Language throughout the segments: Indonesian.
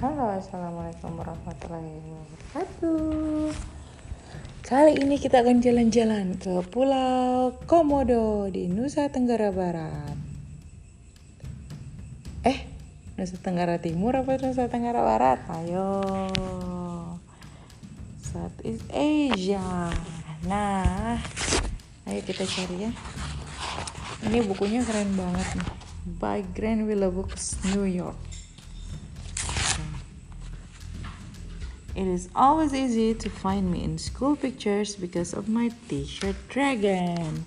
Halo, assalamualaikum warahmatullahi wabarakatuh. Kali ini kita akan jalan-jalan ke Pulau Komodo di Nusa Tenggara Barat. Eh, Nusa Tenggara Timur apa Nusa Tenggara Barat? Ayo, Southeast Asia. Nah, ayo kita cari ya. Ini bukunya keren banget nih. By Willow Books, New York. It is always easy to find me in school pictures because of my t-shirt dragon.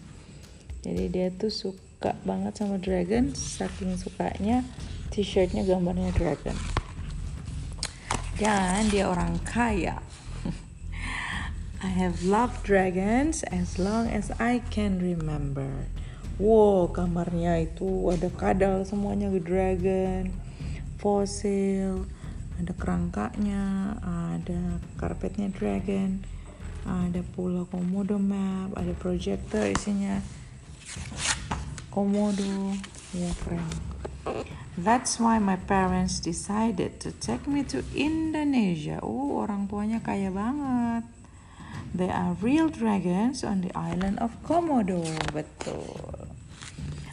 Jadi dia tuh suka banget sama dragon, saking sukanya t-shirtnya gambarnya dragon. Dan dia orang kaya. I have loved dragons as long as I can remember. Wow, kamarnya itu ada kadal semuanya dragon, fosil, ada kerangkanya ada karpetnya dragon ada pulau komodo map ada projector isinya komodo ya keren That's why my parents decided to take me to Indonesia. Oh, orang tuanya kaya banget. There are real dragons on the island of Komodo. Betul.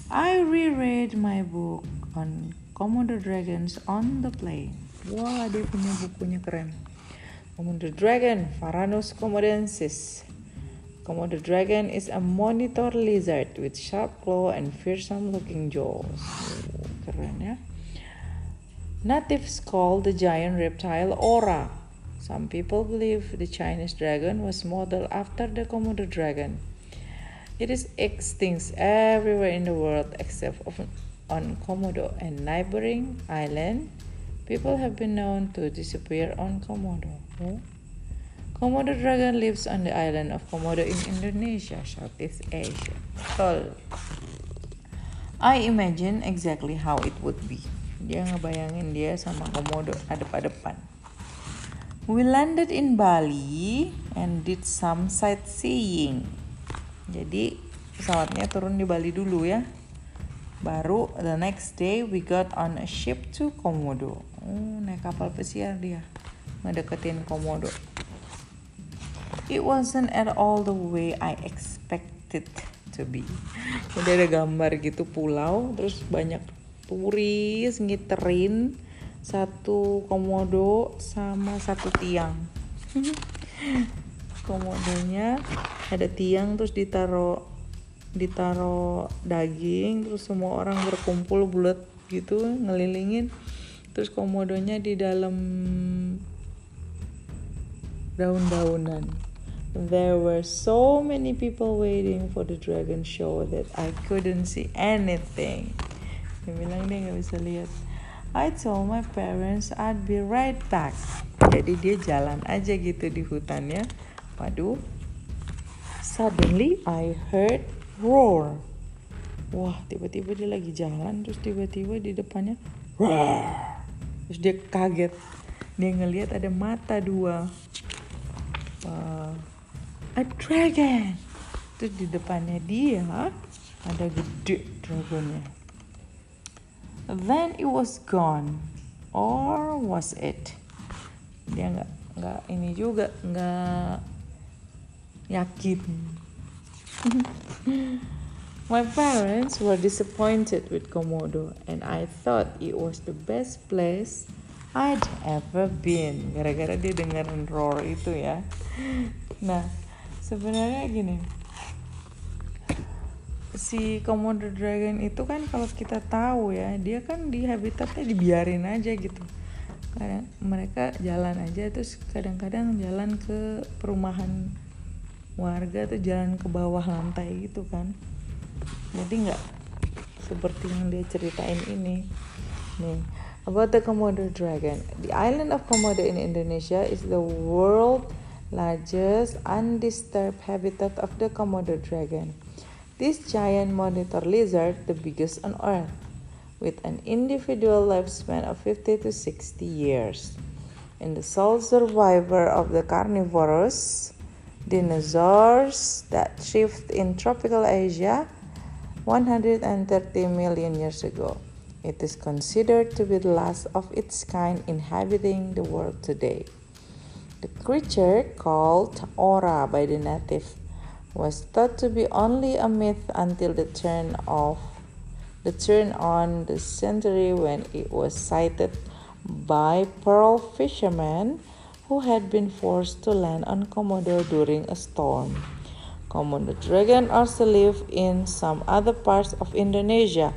I reread my book on Komodo dragons on the plane. Wah, dia punya bukunya keren. Komodo Dragon, Varanus komodensis. Komodo Dragon is a monitor lizard with sharp claw and fearsome looking jaws. Keren ya. Natives call the giant reptile Ora. Some people believe the Chinese dragon was modeled after the Komodo dragon. It is extinct everywhere in the world except on Komodo and neighboring island People have been known to disappear on Komodo. Komodo dragon lives on the island of Komodo in Indonesia, Southeast Asia. Betul. I imagine exactly how it would be. Dia ngebayangin dia sama Komodo adep-adepan. We landed in Bali and did some sightseeing. Jadi pesawatnya turun di Bali dulu ya. Baru the next day we got on a ship to Komodo. Oh, naik kapal pesiar dia. Ngedeketin komodo. It wasn't at all the way I expected to be. Jadi ada gambar gitu pulau terus banyak turis ngiterin satu komodo sama satu tiang. Komodonya ada tiang terus ditaro ditaro daging terus semua orang berkumpul bulat gitu ngelilingin terus komodonya di dalam daun-daunan There were so many people waiting for the dragon show that I couldn't see anything. Dia bilang dia nggak bisa lihat. I told my parents I'd be right back. Jadi dia jalan aja gitu di hutannya. Waduh. Suddenly I heard roar. Wah, tiba-tiba dia lagi jalan terus tiba-tiba di depannya roar. Terus dia kaget. Dia ngelihat ada mata dua. Uh, a dragon. Terus di depannya dia ada gede dragonnya. Then it was gone. Or was it? Dia nggak nggak ini juga nggak yakin My parents were disappointed with Komodo and I thought it was the best place I'd ever been. Gara-gara dia dengerin roar itu ya. Nah, sebenarnya gini. Si Komodo dragon itu kan kalau kita tahu ya, dia kan di habitatnya dibiarin aja gitu. Kadang mereka jalan aja terus kadang-kadang jalan ke perumahan warga tuh jalan ke bawah lantai gitu kan. Jadi nggak seperti yang dia ceritain ini. Nih about the Komodo dragon. The island of Komodo in Indonesia is the world largest undisturbed habitat of the Komodo dragon. This giant monitor lizard the biggest on earth with an individual lifespan of 50 to 60 years. And the sole survivor of the carnivorous dinosaurs that lived in tropical Asia 130 million years ago. It is considered to be the last of its kind inhabiting the world today. The creature, called Ora by the native, was thought to be only a myth until the turn of the turn on the century when it was sighted by pearl fishermen who had been forced to land on Komodo during a storm. Komodo dragon also live in some other parts of Indonesia,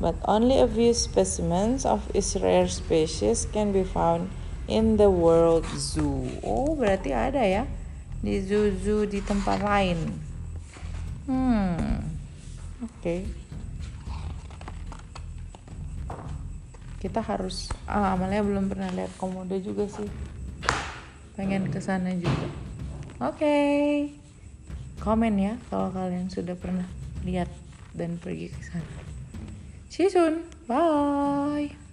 but only a few specimens of its rare species can be found in the World Zoo. Oh, berarti ada ya di zoo-zoo di tempat lain. Hmm, oke. Okay. Kita harus, ah, Amalia belum pernah lihat komodo juga sih. Pengen ke sana juga. Oke. Okay. Komen ya kalau kalian sudah pernah lihat dan pergi ke sana. See you soon. Bye.